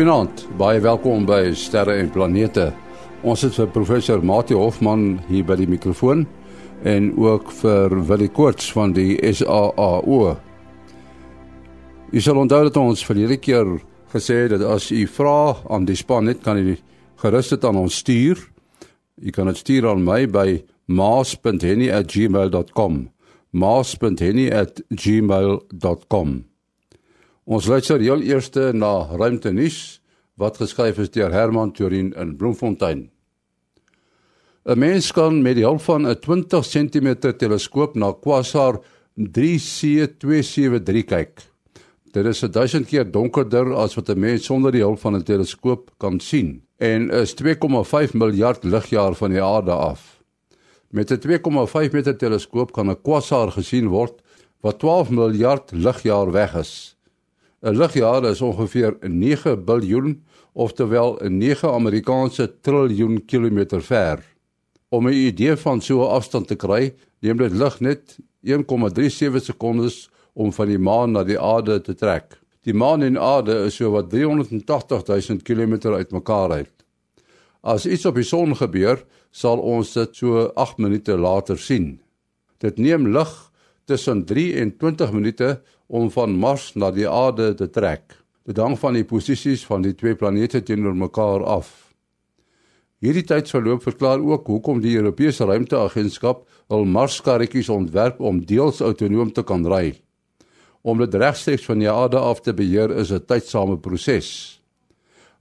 Goeienaand, baie welkom by Sterre en Planete. Ons het vir professor Mati Hofman hier by die mikrofoon en ook vir Willie Koorts van die SAAO. Jy sal onthou dat ons verlede keer gesê het dat as u vra aan die span net kan u gerus dit aan ons stuur. U kan dit stuur aan my by maas.henny@gmail.com. maas.henny@gmail.com. Ons luister heel eers na Ruimte nuus wat geskryf is deur Herman Turin in Bloemfontein. 'n Mens kan met die hulp van 'n 20 cm teleskoop na Quasar 3C273 kyk. Dit is 1000 keer donkerder as wat 'n mens sonder die hulp van 'n teleskoop kan sien en is 2,5 miljard ligjare van die aarde af. Met 'n 2,5 meter teleskoop kan 'n Quasar gesien word wat 12 miljard ligjare weg is. 'n ligjaar is ongeveer 9 biljoen, oftewel 'n 9 Amerikaanse triljoen kilometer ver. Om 'n idee van so 'n afstand te kry, neem dit lig net 1,37 sekondes om van die maan na die aarde te trek. Die maan en aarde is so wat 380 000 km uitmekaar uit. As iets op die son gebeur, sal ons dit so 8 minute later sien. Dit neem lig tussen 3 en 20 minute om van Mars na die aarde te trek. Dit hang van die posisies van die twee planete teenoor mekaar af. Hierdie tydsverloop verklaar ook hoekom die Europese Ruimteagentskap hul Marskarretjies ontwerp om deels autonoom te kan ry. Om dit regstreeks van die aarde af te beheer is 'n tydsame proses.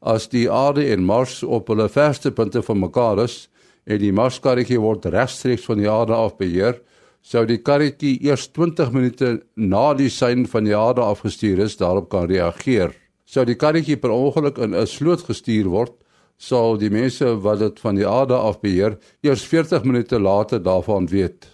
As die aarde en Mars op hulle verste punte van mekaar is en die Marskarretjie word regstreeks van die aarde af beheer, sou die karretjie eers 20 minute na die sein van die aarde afgestuur is daarop kan reageer. Sou die karretjie per ongeluk in 'n sloot gestuur word, sal die mense wat dit van die aarde af beheer, eers 40 minute later daarvan weet.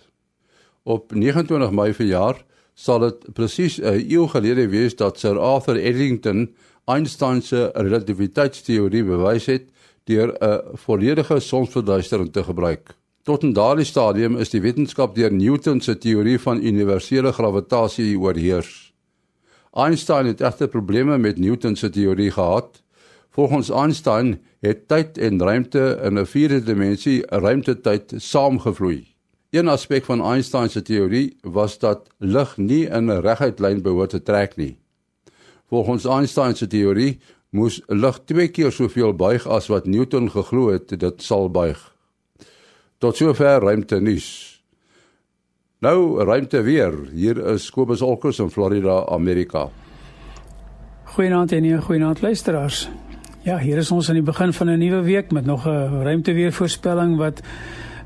Op 29 Mei verjaar sal dit presies 'n eeu gelede wees dat Sir Arthur Eddington Einstein se relativiteitsteorie bewys het deur 'n volledige sonsverduistering te gebruik. Tot in daardie stadium is die wetenskap deur Newton se teorie van universele gravitasie oorheers. Einstein het egter probleme met Newton se teorie gehad. Volgens Einstein het tyd en ruimte in 'n vierde dimensie, ruimtetyd, saamgevloei. Een aspek van Einstein se teorie was dat lig nie in 'n reguit lyn behoort te trek nie. Volgens Einstein se teorie moes lig twee keer soveel buig as wat Newton geglo het dit sal buig. Tot sover ruimte nuus. Nou ruimte weer. Hier is Kobus Olkers in Florida, Amerika. Goeienaand en goeienaand luisteraars. Ja, hier is ons aan die begin van 'n nuwe week met nog 'n ruimte weer voorspelling wat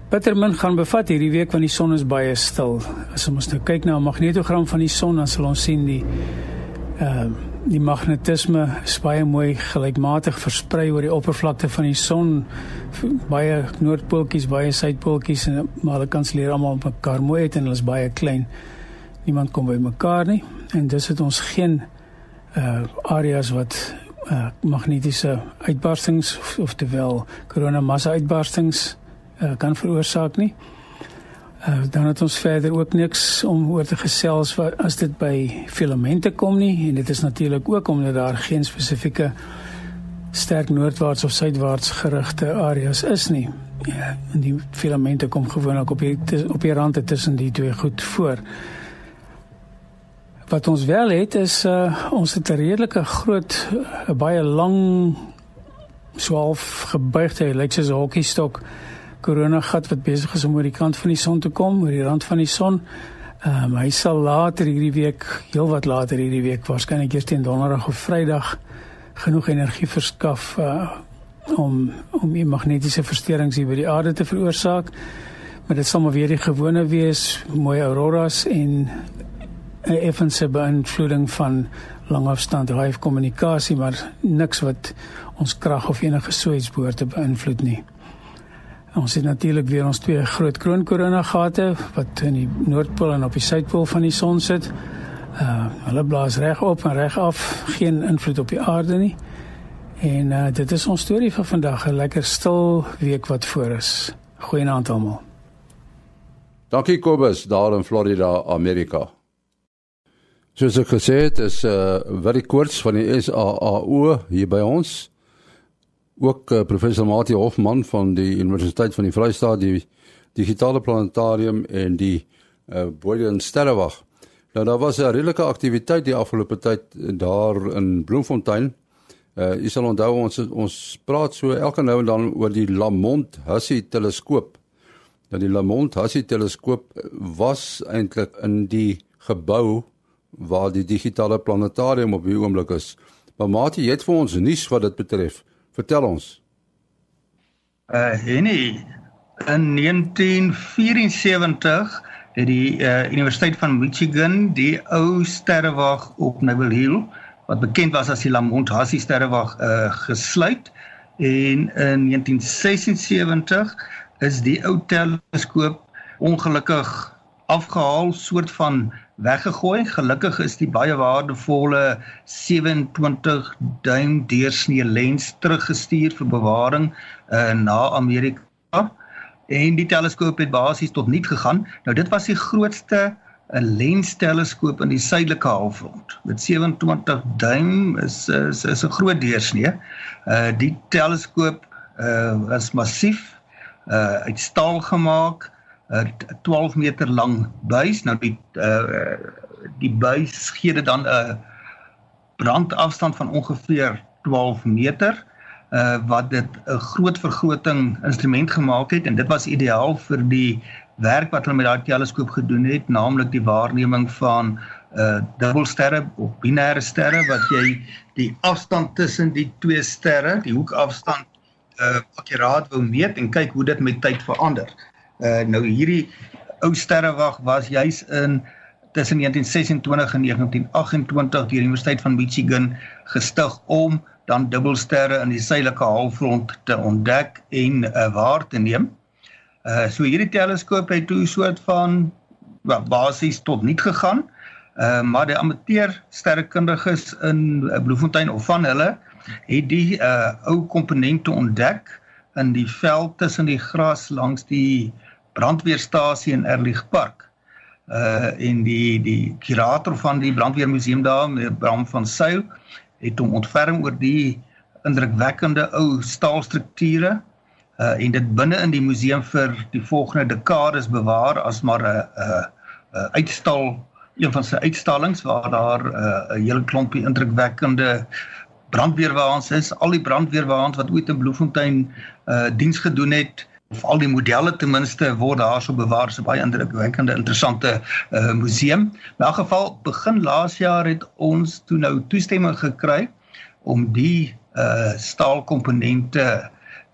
bitter min gaan bevat hierdie week want die son is baie stil. As ons nou kyk na 'n magnetogram van die son, dan sal ons sien die ehm uh, die magnetisme is baie mooi gelykmatig versprei oor die oppervlakte van die son. Baie noordpooltjies baie suidpooltjies en maar hulle kanselleer almal mekaar mooi uit en hulle is baie klein. Niemand kom by mekaar nie en dis het ons geen uh areas wat uh magnetiese uitbarstings of, of terwyl koronamassa uitbarstings uh, kan veroorsaak nie. Uh, dan het ons verder ook niks om oor te gesels wat as dit by filamente kom nie en dit is natuurlik ook omdat daar geen spesifieke sterk noordwaarts of suidwaarts gerigte areas is nie. Ja, en die filamente kom gewoonlik op die op die rande tussen die twee goed voor. Wat ons wel het is uh, ons het 'n redelike groot 'n baie lang swaalf gebuigde lyk soos 'n hokkiestok korona gat wat besig is om oor die kant van die son te kom, oor die rand van die son. Ehm um, hy sal later hierdie week, heelwat later hierdie week, waarskynlik eers teen donderdag of vrydag genoeg energie verskaf uh, om om die magnetiese versteurings hier by die aarde te veroorsaak. Maar dit sal maar weer die gewone wees, mooi auroras en 'n effense beïnvloeding van langafstand live kommunikasie, maar niks wat ons krag of enige so iets behoort te beïnvloed nie. Ons het natuurlik weer ons twee groot kroon korona gate wat in die noordpool en op die suidpool van die son sit. Uh hulle blaas reg op en reg af, geen invloed op die aarde nie. En uh dit is ons storie vir vandag, 'n lekker stil week wat voor is. Goeienaand almal. Dankie Kobus daar in Florida, Amerika. Soos ek gesê het, is uh Willie Koorts van die SAAO hier by ons. Ook uh, professor Mati Hofman van die Universiteit van die Vrystaat, die digitale planetarium en die uh Boyden Sterrewag. Nou daar was 'n redelike aktiwiteit die afgelope tyd daar in Bloemfontein. Uh jy sal onthou ons ons praat so elke nou en dan oor die Lamont Hussey teleskoop. Nou die Lamont Hussey teleskoop was eintlik in die gebou waar die digitale planetarium op die oomblik is. Maar Mati, jy het vir ons nuus wat dit betref. Vertel ons. Uh Henny in 1974 het die uh, Universiteit van Michigan die ou sterrewag op Neville Hill wat bekend was as die Lamont Hussey sterrewag uh, gesluit en in 1976 is die ou teleskoop ongelukkig afgehaal soort van weggegooi gelukkig is die baie waardevolle 27 duim deursnee lens teruggestuur vir bewaring uh, na Amerika en die teleskoop het basies tot niet gegaan. Nou dit was die grootste 'n eh, lensteleskoop in die suidelike halfrond. Met 27 duim is is is 'n groot deursnee. Uh die teleskoop uh was massief uh uit staal gemaak, uh, 12 meter lang buis. Nou die uh die buis gee dit dan 'n brandafstand van ongeveer 12 meter uh wat dit 'n groot vergroting instrument gemaak het en dit was ideaal vir die werk wat hulle met daai teleskoop gedoen het, naamlik die waarneming van uh dubbelsterre of binêre sterre wat jy die afstand tussen die twee sterre, die hoekafstand uh akkuraat wou meet en kyk hoe dit met tyd verander. Uh nou hierdie ou sterrewag was juis in tussen 1926 en 1928 deur die Universiteit van Michigan gestig om dan dubbelsterre in die suidelike halfrond te ontdek en uh, waar te neem. Uh so hierdie teleskoop het toe soort van well, basies tot niet gegaan. Uh maar die amateur sterrekundiges in uh, Bloemfontein of van hulle het die uh ou komponente ontdek in die veld tussen die gras langs die brandweerstasie in Erlich Park. Uh en die die kurator van die brandweermuseum daar, meneer Bram van Sail, het hom ontferm oor die indrukwekkende ou staalstrukture uh en dit binne in die museum vir die volgende dekades bewaar as maar 'n 'n uitstal een van sy uitstallings waar daar 'n uh, hele klompie indrukwekkende brandweerwaans is al die brandweerwaans wat ooit in Bloemfontein uh diens gedoen het of al die modelle ten minste word daarso bewaar so baie indrukwekkende interessante uh, museum. In elk geval begin laas jaar het ons toe nou toestemming gekry om die uh staalkomponente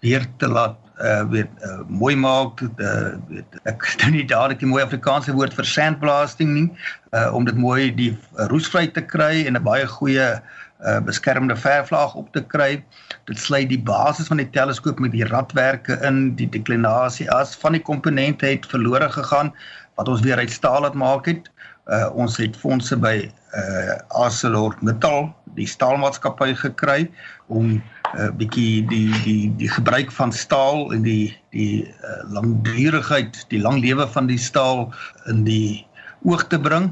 weer te laat uh weet uh, mooi maak uh, weet ek het nie dadelik die mooi Afrikaanse woord vir sandblasting nie uh om dit mooi die roesvry te kry en 'n baie goeie uh beskermende verflaag op te kry. Dit sluit die basis van die teleskoop met die radwerke in, die deklinasie as van die komponente het verlore gegaan wat ons weer uit staal laat maak het. Uh ons het fondse by uh ArcelorMittal, die staalmaatskappy gekry om 'n uh, bietjie die die die gebruik van staal en die die uh, langdurigheid, die lang lewe van die staal in die oog te bring.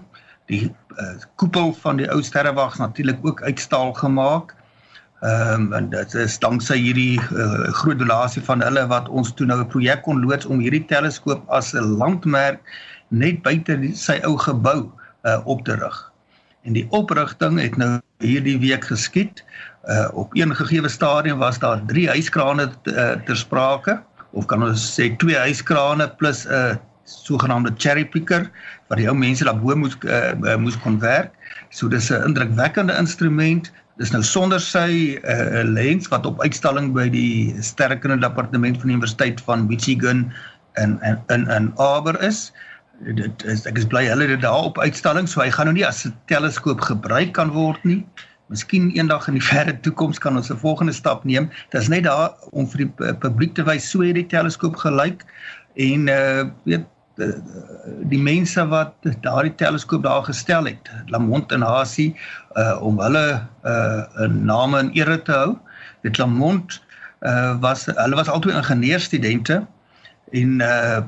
Die uh, koepel van die ou sterrewag natuurlik ook uit staal gemaak. Ehm um, en dit is danksy hierdie uh, groot donasie van hulle wat ons toe nou 'n projek kon loods om hierdie teleskoop as 'n landmerk net buite die, sy ou gebou uh, op te rig. En die oprigting het nou hierdie week geskied. Uh, op een gegeewe stadium was daar 3 hyskrane uh, ter sprake of kan ons sê 2 hyskrane plus 'n uh, sogenaamde cherry picker wat die ou mense daarbo moes uh, moes kon werk. So dis 'n indrukwekkende instrument Dis nou sonder sy uh, lens wat op uitstalling by die sterrekunde departement van die Universiteit van Michigan in in in in Aber is. Dit is ek is bly hulle dit daar op uitstalling, so hy gaan nou nie as 'n teleskoop gebruik kan word nie. Miskien eendag in die verre toekoms kan ons 'n volgende stap neem. Dit is net daar om vir die publiek te wys so hierdie teleskoop gelyk en uh weet die mense wat daardie teleskoop daar gestel het, Lamont en Hasie, uh om hulle uh 'n name in ere te hou. Dit Lamont uh was hulle was altyd ingenieurstudente en uh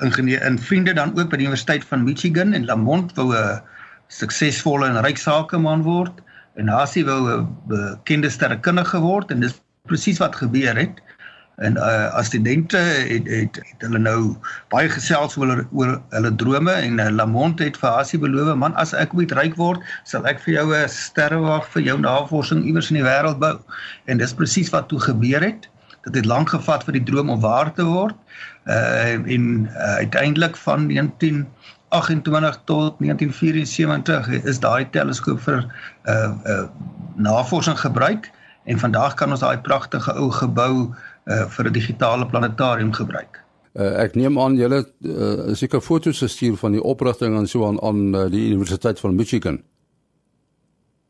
ingenieur en vriende dan ook by die Universiteit van Michigan en Lamont wou 'n suksesvolle en ryk sakeman word en Hasie wou 'n bekende sterrekundige word en dis presies wat gebeur het. En uh as studente het, het het hulle nou baie gesels oor oor hulle drome en uh, Lamont het vir Hasie beloof man as ek ooit ryk word sal ek vir jou 'n sterrewag vir jou navorsing iewers in die wêreld bou. En dis presies wat toe gebeur het. Dit het lank gevat vir die droom om waar te word. Uh en uh, uiteindelik van 1928 tot 1974 is daai teleskoop vir uh uh navorsing gebruik en vandag kan ons daai pragtige ou gebou uh, vir 'n digitale planetarium gebruik. Uh, ek neem aan julle uh, seker foto's gestuur van die oprigting en so aan aan uh, die Universiteit van Michigan.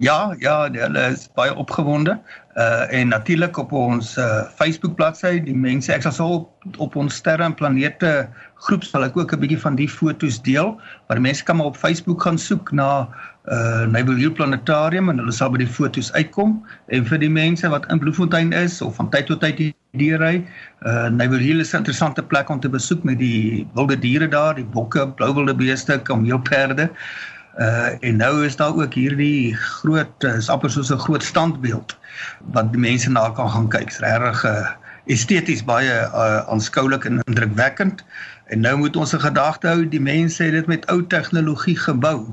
Ja, ja, hulle is baie opgewonde. Uh en natuurlik op ons uh, Facebook bladsy, die mense, ek sal op, op ons sterre en planete groep sal ek ook 'n bietjie van die foto's deel, maar mense kan maar op Facebook gaan soek na uh Naval Hill Planetarium en hulle sal by die foto's uitkom. En vir die mense wat in Bloemfontein is of van tyd tot tyd hier ry, uh Naval Hill is 'n interessante plek om te besoek met die wilde diere daar, die bokke, blou wilde beeste, kameelperde. Uh en nou is daar ook hierdie groot is amper soos 'n groot standbeeld wat die mense na kan gaan kyk. Dit is regtig uh, esteties baie uh, aanskoulik en indrukwekkend. En nou moet ons 'n gedagte hou, die mense het dit met ou tegnologie gebou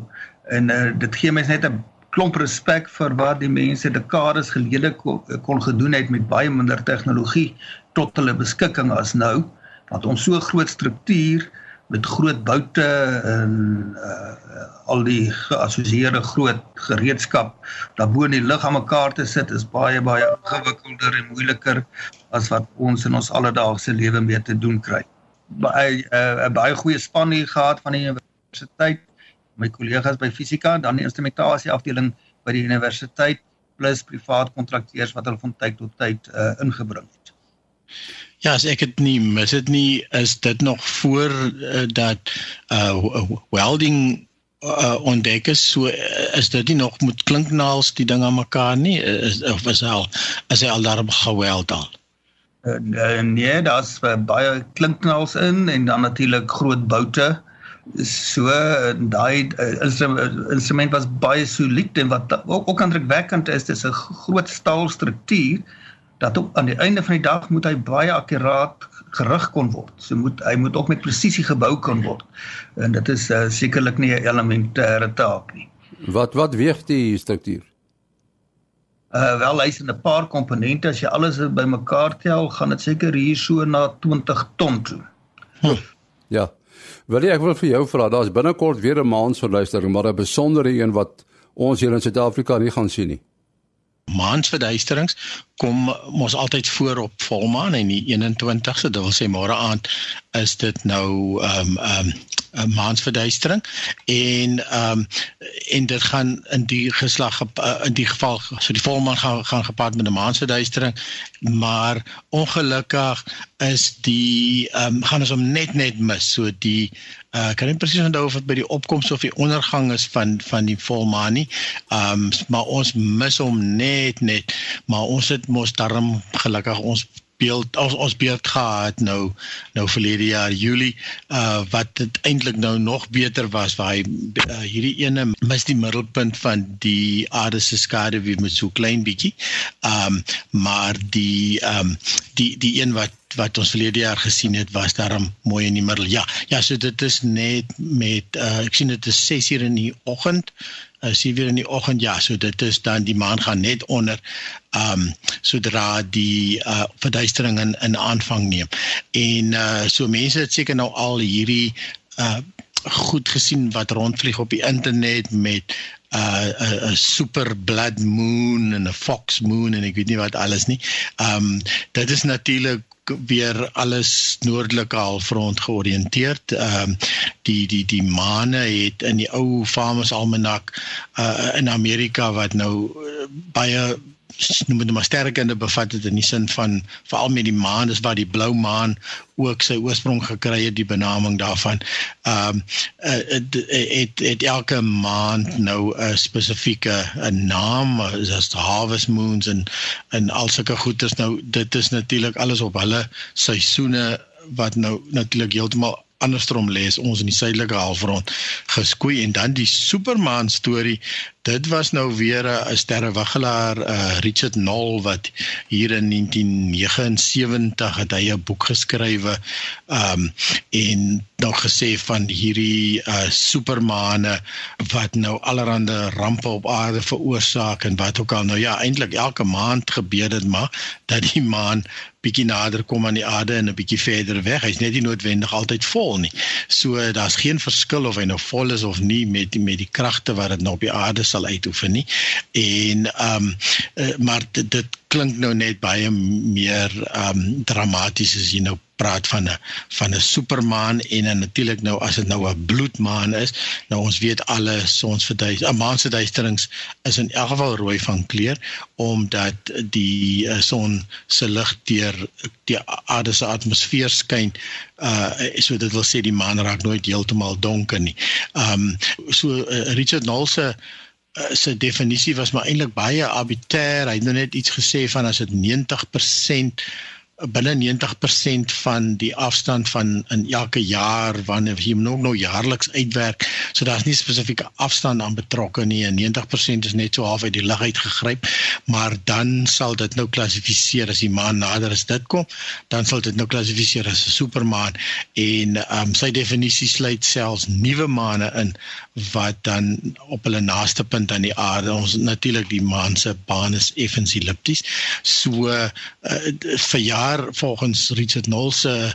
en uh, dit gee mense net 'n klomp respek vir wat die mense dekades gelede kon, kon gedoen het met baie minder tegnologie tot hulle beskikking as nou want ons so groot struktuur met groot boute en uh, al die geassosieerde groot gereedskap daarbo in die lug aan mekaar te sit is baie baie ingewikkelder en moeiliker as wat ons in ons alledaagse lewe mee te doen kry. Baie uh, 'n baie goeie span hier gehad van die universiteit, my kollegas by fisika en dan die instrumentasie afdeling by die universiteit plus privaat kontrakteurs wat hulle van tyd tot tyd uh, ingebring het. Ja, as ek dit nie mis dit nie, is dit nog voor uh, dat uh welding uh, ontdek is, so uh, is dit nie nog met klinknaals die ding aan mekaar nie, is of is al is hy al daar geweld al. Uh, nee, daar's uh, baie klinknaals in en dan natuurlik groot boute. So daai uh, instrument was baie solied en wat ook, ook indrukwekkend is, dis 'n groot staalstruktuur dat ook aan die einde van die dag moet hy baie akkuraat gerig kon word. So moet hy moet ook met presisie gebou kan word. En dit is uh, sekerlik nie 'n elementêre taak nie. Wat wat weeg die struktuur? Uh wel hy's in 'n paar komponente as jy alles bymekaar tel, gaan dit seker hier so na 20 ton toe. Hm. Ja. Wil ek wil vir jou vra, daar's binnekort weer 'n maansverluistering, maar 'n besondere een wat ons hier in Suid-Afrika nie gaan sien nie. Maansverduisterings kom mos altyd voor op volmaan en die 21ste, dit wil sê môre aand is dit nou ehm um, ehm um, 'n maansverduistering en ehm um, en dit gaan in die geslag uh, in die geval so die volmaan gaan gaan gepaard met 'n maansverduistering maar ongelukkig is die ehm um, gaan ons hom net net mis so die uh kan nie presies onthou of dit by die opkoms of die ondergang is van van die volmaan nie. Um maar ons mis hom net net. Maar ons het mos darm gelukkig ons beeld ons ons beeld gehad nou nou verlede jaar Julie uh wat dit eintlik nou nog beter was waar hy uh, hierdie ene mis die middelpunt van die aarde se skade wie met so klein bietjie. Um maar die um die die een wat wat ons verlede jaar gesien het was daarom mooi in die middel. Ja, ja, so dit is net met uh ek sien dit is 6 uur in die oggend. Uh 7 uur in die oggend. Ja, so dit is dan die maan gaan net onder um sodra die uh verduistering in in aanvang neem. En uh so mense het seker nou al hierdie uh goed gesien wat rondvlieg op die internet met 'n uh, 'n super blood moon en 'n fox moon en ek weet nie wat alles nie. Um dit is natuurlik weer alles noordelike halfrond georiënteerd. Ehm um, die die die maane het in die ou Farmers Almanac uh, in Amerika wat nou uh, baie noem dit maar sterkende bevat het in die sin van veral met die maan dis waar die blou maan ook sy oorsprong gekry het die benaming daarvan. Ehm um, het, het het elke maand nou 'n spesifieke 'n naam as the harvest moons en en al sulke goeders nou dit is natuurlik alles op hulle seisoene wat nou natuurlik heeltemal andersom lê is ons in die suidelike halfrond geskoei en dan die supermaan storie dit was nou weer 'n sterrewiggelaar uh, Richard Knoll wat hier in 1979 het hy 'n boek geskrywe um en nou gesê van hierdie uh, supermane wat nou allerlei rampe op aarde veroorsaak en wat ook al nou ja eintlik elke maand gebeur dit maar dat die maan bietjie nader kom aan die aarde en 'n bietjie verder weg. Hy's net nie noodwendig altyd vol nie. So daar's geen verskil of hy nou vol is of nie met met die kragte wat dit nou op die aarde sal uitoefen nie. En ehm um, uh, maar dit, dit klink nou net baie meer ehm um, dramaties as jy nou praat van 'n van 'n supermaan en en natuurlik nou as dit nou 'n bloedmaan is, nou ons weet alle sonsverduis, 'n maan se duisterings is in elk geval rooi van kleur omdat die uh, son se lig deur die aarde se atmosfeer skyn. Uh so dit wil sê die maan raak nooit heeltemal donker nie. Um so uh, Richard Nolse uh, se definisie was maar eintlik baie arbitreër. Hy het nou net iets gesê van as dit 90% binne 90% van die afstand van in elke jaar wanneer jy nog nou jaarliks uitwerk. So daar's nie spesifieke afstand aan betrokke nie. 90% is net so half uit die lug uit gegryp, maar dan sal dit nou klassifiseer as die maan nader as dit kom, dan sal dit nou klassifiseer as 'n supermaan en ehm um, sy definisie sluit selfs nuwe maane in wat dan op hulle naaste punt aan die aarde ons natuurlik die maan se baan is effens ellipties. So uh, vir jaar jaar volgens Richard Knoll se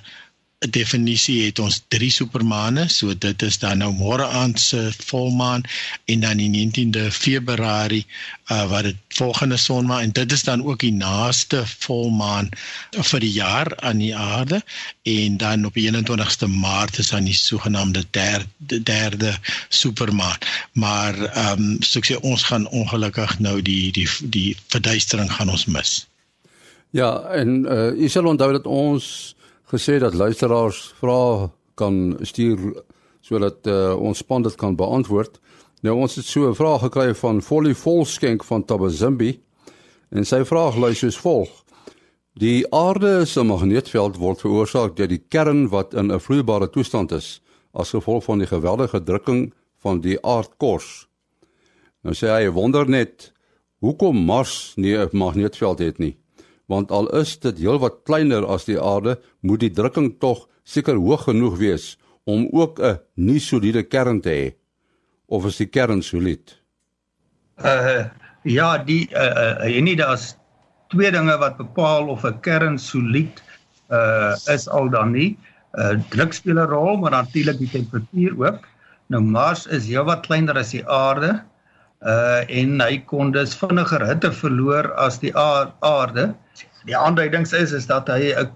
definisie het ons drie supermane, so dit is dan nou môre aand se volmaan en dan die 19de Februarie uh, wat dit volgende sonmaan en dit is dan ook die naaste volmaan vir die jaar aan die aarde en dan op die 21ste Maart is dan die sogenaamde derde derde supermaan. Maar ehm um, so ek sê ons gaan ongelukkig nou die die die verduistering gaan ons mis. Ja, en uh u sal onthou dat ons gesê dat luisteraars vrae kan stuur sodat uh ons span dit kan beantwoord. Nou ons het so 'n vraag gekry van Folly Volskenk van Tabazimbi en sy vraag lui soos volg: Die aarde se magneetveld word veroorsaak deur die kern wat in 'n vloeibare toestand is as gevolg van die geweldige drukking van die aardkors. Nou sê hy wonder net hoekom Mars nie 'n magneetveld het nie want al is dit heelwat kleiner as die aarde, moet die drukking tog seker hoog genoeg wees om ook 'n nie soliede kern te hê. Of is die kern solied? Uh ja, die uh uh nie daar's twee dinge wat bepaal of 'n kern solied uh is al dan nie. Uh druk speel 'n rol, maar natuurlik die temperatuur ook. Nou Mars is heelwat kleiner as die aarde. En hy kon dus vinniger hitte verloor as die aarde. Die aanduidings is is dat hy 'n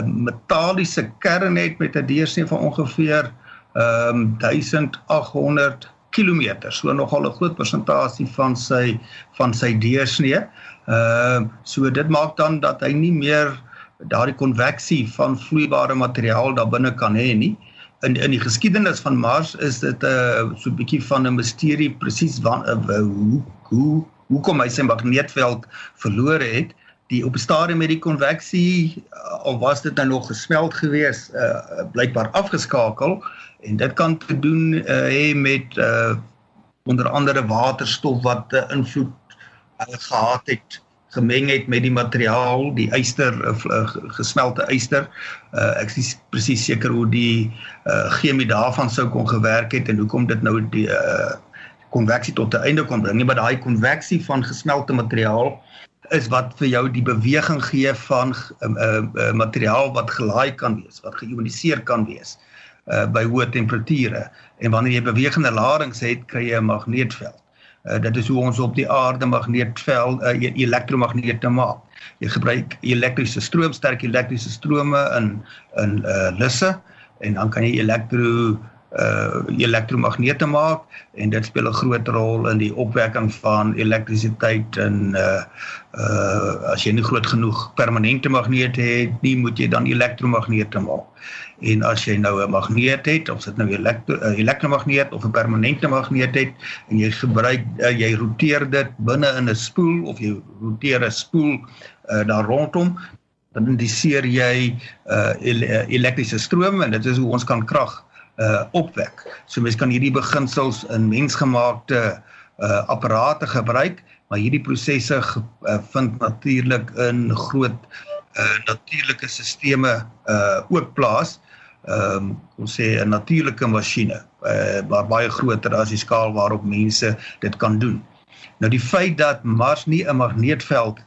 'n metaliese kern het met 'n deursnee van ongeveer um, 1800 km. So nogal 'n groot persentasie van sy van sy deursnee. Ehm uh, so dit maak dan dat hy nie meer daardie konveksie van vloeibare materiaal daar binne kan hê nie. In in die geskiedenis van Mars is dit 'n uh, so 'n bietjie van 'n misterie presies wat uh, hoe hoe hoekom hy sy magneetveld verloor het. Die op stadium met die konveksie uh, of was dit nou nog gesmeld gewees uh, blykbaar afgeskakel en dit kan te doen uh, hê met uh, onder andere waterstof wat 'n uh, invloed uh, gehad het gemeng het met die materiaal die yster uh, gesmelte yster uh, ek is presies seker hoe die uh, chemie daarvan sou kon gewerk het en hoekom dit nou die uh, konveksie tot 'n einde kon bring nie maar daai konveksie van gesmelte materiaal is wat vir jou die beweging gee van 'n uh, uh, materiaal wat gelaai kan wees, wat geioniseer kan wees uh, by hoë temperature. En wanneer jy bewegende ladings het, kry jy 'n magneetveld. Uh, dit is hoe ons op die aarde magneetveld uh, e-, elektromagnete maak. Jy gebruik elektriese stroom, sterk elektriese strome in in uh, lisse en dan kan jy elektro uh elektromagnete maak en dit speel 'n groot rol in die opwekking van elektrisiteit en uh uh as jy nie groot genoeg permanente magnete het nie, moet jy dan elektromagnete maak. En as jy nou 'n magneet het, of dit nou 'n elektro uh, elektromagneet of 'n permanente magneet het en jy gebruik uh, jy roteer dit binne in 'n spoel of jy roteer 'n spoel uh daar rondom, dan indiseer jy uh elektriese stroom en dit is hoe ons kan krag uh opwek. So mense kan hierdie beginsels in mensgemaakte uh apparate gebruik, maar hierdie prosesse uh, vind natuurlik in groot uh natuurlike sisteme uh ook plaas. Ehm um, ons sê 'n natuurlike masjiene uh maar baie groter as die skaal waarop mense dit kan doen. Nou die feit dat Mars nie 'n magneetveld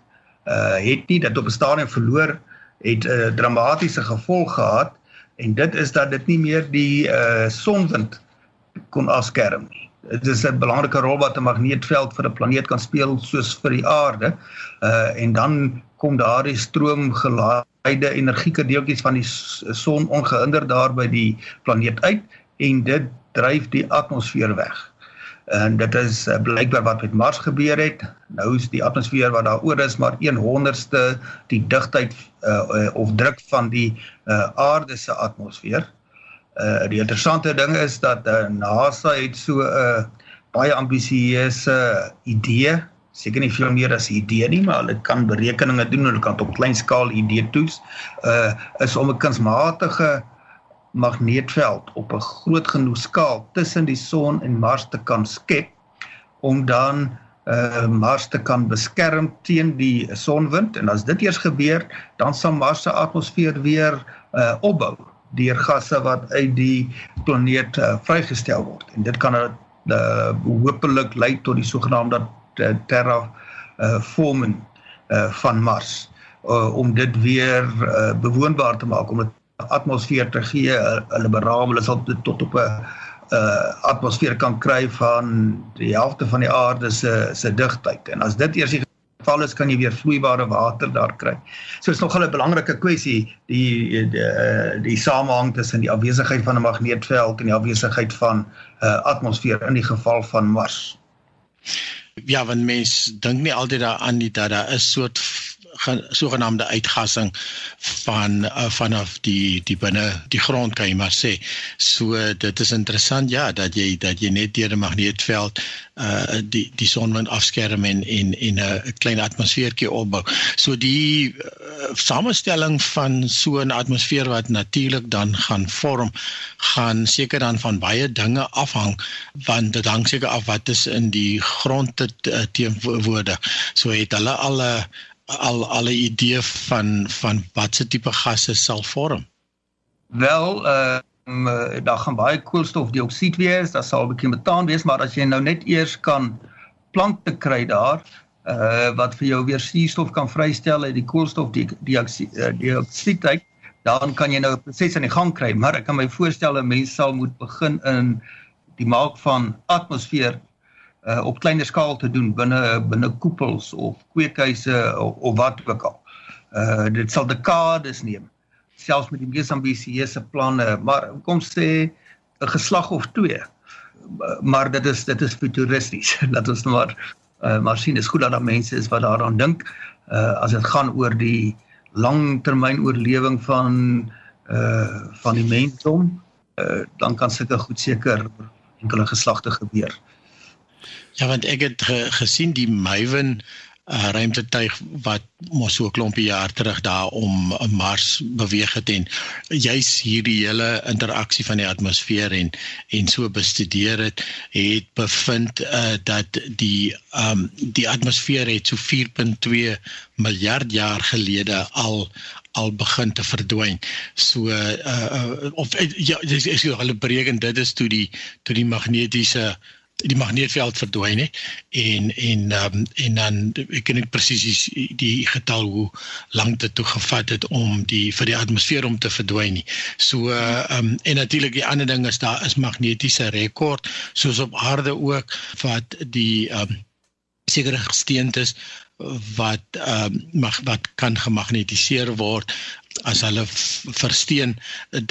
uh het nie dat op 'n stadium verloor het 'n uh, dramatiese gevolg gehad en dit is dat dit nie meer die uh sonwind kon afskerm nie. Dit is 'n belangrike rol wat 'n magneetveld vir 'n planeet kan speel soos vir die aarde. Uh en dan kom daardie stroom geleide energieke deeltjies van die son ongehinderd daar by die planeet uit en dit dryf die atmosfeer weg en dit is uh, blykbaar wat met Mars gebeur het. Nou is die atmosfeer wat daaroor is maar 1/100ste die digtheid uh, uh, of druk van die uh, aarde se atmosfeer. Uh die interessante ding is dat uh, NASA het so 'n uh, baie ambisieuse idee, seker nie veel meer as 'n idee nie, maar hulle kan berekeninge doen, hulle kan op klein skaal idee toets, uh is om 'n kunsmatige magneetveld op 'n groot genoeg skaal tussen die son en Mars te kan skep om dan uh Mars te kan beskerm teen die sonwind en as dit eers gebeur dan sal Mars se atmosfeer weer uh opbou deur gasse wat uit die planeet uh, vrygestel word. En dit kan uh hopelik lei tot die sogenaamde uh, terra uh forming uh van Mars uh, om dit weer uh, bewoonbaar te maak om dit atmosfeer te gee, hulle beraam hulle sal tot op 'n uh atmosfeer kan kry van die helfte van die aarde se se digtheid. En as dit eers die geval is, kan jy weer vloeibare water daar kry. So is nog 'n belangrike kwessie die die die, die samehang tussen die afwesigheid van 'n magneetveld en die afwesigheid van 'n uh, atmosfeer in die geval van Mars. Ja, want mense dink nie altyd daaraan nie dat daar 'n soort sogenaamde uitgassing van uh, vanaf die die binne die grond kan jy maar sê. So dit is interessant ja dat jy dat jy net deur 'n magneetveld uh die die sonwind afskerm en en en 'n klein atmosfeertjie opbou. So die uh, samestelling van so 'n atmosfeer wat natuurlik dan gaan vorm gaan seker dan van baie dinge afhang want dit hang seker af wat is in die grond te uh, teenwoorde. So het hulle al 'n al alle idee van van watse tipe gasse sal vorm? Wel, ehm uh, daar gaan baie koolstofdioksied wees, daar sal 'n bietjie metaan wees, maar as jy nou net eers kan plante kry daar uh wat vir jou weer suurstof kan vrystel uit die koolstofdioksied uit, dan kan jy nou 'n proses aan die gang kry, maar ek kan my voorstel 'n mens sal moet begin in die maak van atmosfeer uh, op kleiner skaal te doen binne binne koepels of kweekhuise of, of wat ook al. Uh dit sal dekades neem selfs met die mees ambisieuse planne, maar kom sê 'n geslag of twee. Maar dit is dit is futuristies. Laat ons nou maar uh, maar sien is goed dat daar mense is wat daaraan dink uh as dit gaan oor die langtermyn oorlewing van uh van die mensdom uh dan kan sulke goed seker enkele geslagte gebeur. Ja, want ek het ge, gesien die Maven uh, ruimtetuig wat mos so 'n klompie jaar terug daar om Mars beweeg het en juis hierdie hele interaksie van die atmosfeer en en so bestudeer het, het bevind uh, dat die um die atmosfeer het so 4.2 miljard jaar gelede al al begin te verdwyn. So uh, uh of ja, dis is hulle bereken dit is toe die toe die magnetiese die magneetveld verdwyn het en en um, en dan ek ken ek presies die, die getal hoe lank dit toe gevat het om die vir die atmosfeer om te verdwyn nie. So uh, um, en natuurlik die ander ding is daar is magnetiese rekord soos op aarde ook wat die um, sekere gesteentes wat ehm um, mag wat kan gemagnetiseer word as hulle versteen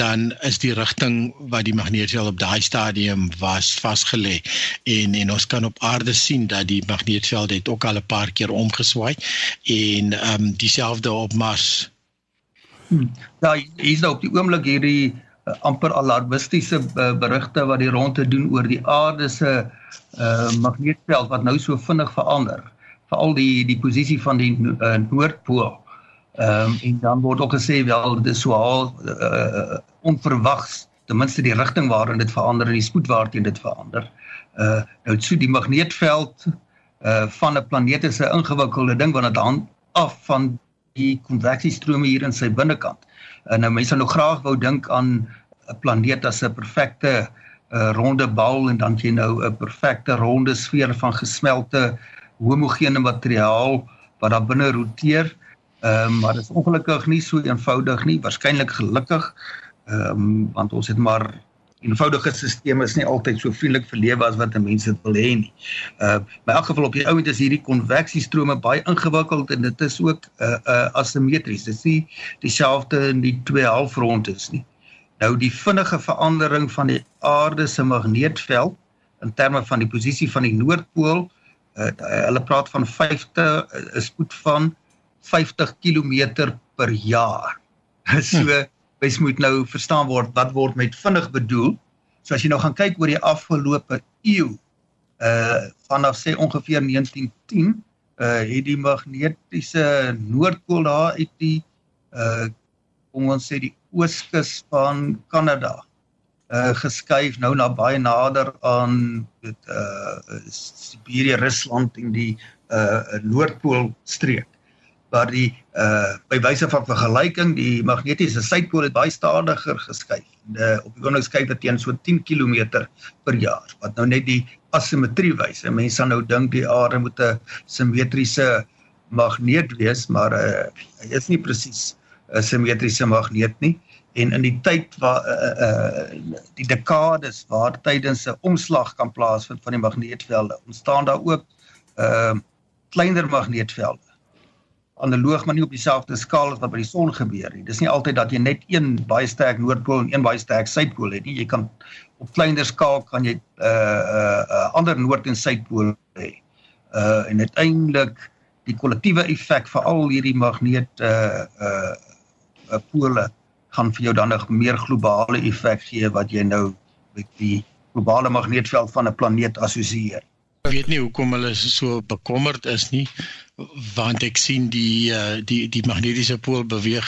dan is die rigting wat die magneetveld op daai stadium was vasgelê en en ons kan op aarde sien dat die magneetveld het ook al 'n paar keer omgeswaai en ehm um, dieselfde op Mars. Hmm. Ja, hier is nou op die oomblik hierdie uh, amper alarmistiese uh, berigte wat die rondte doen oor die aarde se uh, magneetveld wat nou so vinnig verander veral die die posisie van die uh, noordpool Ehm um, en dan word ook gesê wel dit is so al uh, onverwags ten minste die rigting waarin dit verander en die spoed waarteen dit verander. Uh nou so die magneetveld uh van 'n planeet is 'n ingewikkelde ding want dit hang af van die konveksiestrome hier in sy binnekant. En nou mense nou graag wou dink aan 'n planeet as 'n perfekte uh, ronde bal en dan jy nou 'n perfekte ronde sfeer van gesmelte homogene materiaal wat daar binne roteer. Ehm um, maar dit is ongelukkig nie so eenvoudig nie, waarskynlik gelukkig. Ehm um, want ons het maar eenvoudige stelsels is nie altyd so vriendelik vir lewe as wat mense dit wil hê nie. Uh in elk geval op die ouend is hierdie konveksiestrome baie ingewikkeld en dit is ook uh uh asimetries. Dit is nie dieselfde in die twee halfrondes nie. Nou die vinnige verandering van die aarde se magneetveld in terme van die posisie van die noordpool, uh, hulle praat van 50 'n uh, spoed van 50 km per jaar. so mens moet nou verstaan word wat word met vinnig bedoel. So as jy nou gaan kyk oor die afgelope eeu, uh vanaf sê ongeveer 1910, uh het die magnetiese noordpool daar uit die uh kom ons sê die ooskus van Kanada uh geskuif nou na baie nader aan dit uh Siberië, Rusland en die uh Noordpool streek waar die uh by wyse van vergelyking die magnetiese suidpool het baie stadiger geskuif. Uh op die oomblik skuif dit teen so 10 km per jaar wat nou net die asimetrie wys. Mense sal nou dink die aarde moet 'n simmetriese magneet wees, maar uh hy is nie presies 'n simmetriese magneet nie en in die tyd waar uh, uh die dekades waar tydens 'n omslag kan plaasvind van die magneetvelde ontstaan daar ook uh kleiner magneetvelde analoog maar nie op dieselfde skaal as wat by die son gebeur nie. Dis nie altyd dat jy net een baie sterk noordpool en een baie sterk suidpool het nie. Jy kan op kleiner skaal kan jy uh uh, uh ander noord en suidpool hê. Uh en uiteindelik die kollektiewe effek vir al hierdie magneet uh uh uh, pole gaan vir jou dan 'n meer globale effek gee wat jy nou met die globale magneetveld van 'n planeet assosieer. Ek weet nie hoekom hulle so bekommerd is nie want ek sien die uh, die die magnetiese pool beweeg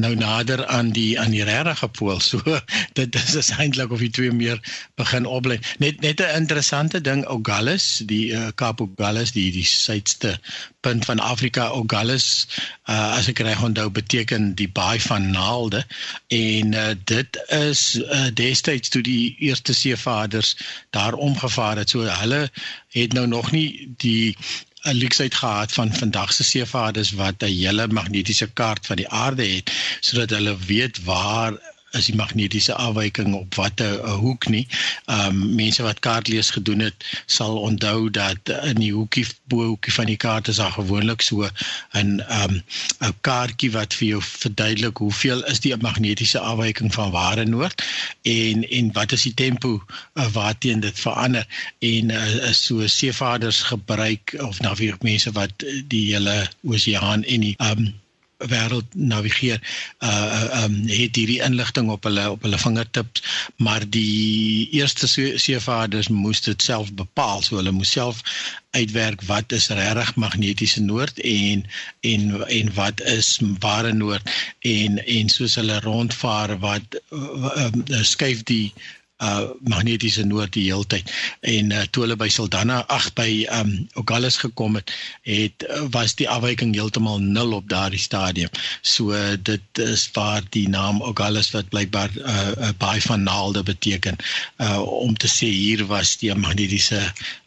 nou nader aan die aan die regte pool. So dit is is eintlik of die twee meer begin oplei net net 'n interessante ding Ogallis die uh, Kaap Ogallis die die suidste punt van Afrika. Ogallis uh, as ek reg onthou beteken die baai van naalde. En uh, dit is uh, destyds toe die eerste seevaarders daar omgevaar het. So hulle het nou nog nie die 'n luksheid gehad van vandag se seevaarders wat 'n hele magnetiese kaart van die aarde het sodat hulle weet waar is die magnetiese afwyking op watter hoek nie. Ehm um, mense wat kaartlees gedoen het, sal onthou dat in die hoekie bo hoekie van die kaart is daar gewoonlik so 'n ehm 'n kaartjie wat vir jou verduidelik hoeveel is die magnetiese afwyking van waar en noord en en wat is die tempo uh, waarteen dit verander en uh, so seevaarders gebruik of weer mense wat die hele oseaan en die ehm um, wêreld navigeer uh um het hierdie inligting op hulle op hulle vingertips maar die eerste seevaarders moes dit self bepaal. So hulle moes self uitwerk wat is regtig magnetiese noord en en en wat is ware noord. En en soos hulle rondvaar wat uh, uh, skuif die uh magnetiese noord die heeltyd en uh, toe hulle by Saldanha ag by um Ogallis gekom het het uh, was die afwyking heeltemal nul op daardie stadium. So uh, dit is waar die naam Ogallis wat blykbaar 'n uh, uh, baie van naalde beteken uh om te sê hier was die magnetiese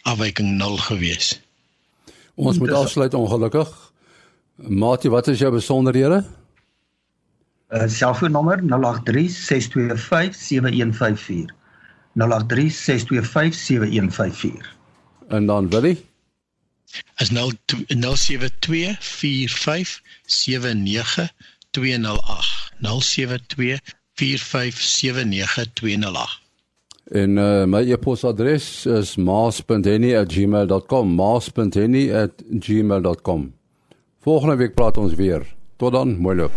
afwyking nul gewees. Ons moet afsluit ongelukkig. Maatie, wat is jou besonderhede? Uh selfoonnommer 083 625 7154. 0836257154. En dan Willie? Is 0724579208. 0724579208. En uh, my e-posadres is maas.henny@gmail.com. maas.henny@gmail.com. Volgende week praat ons weer. Tot dan, mooi loop.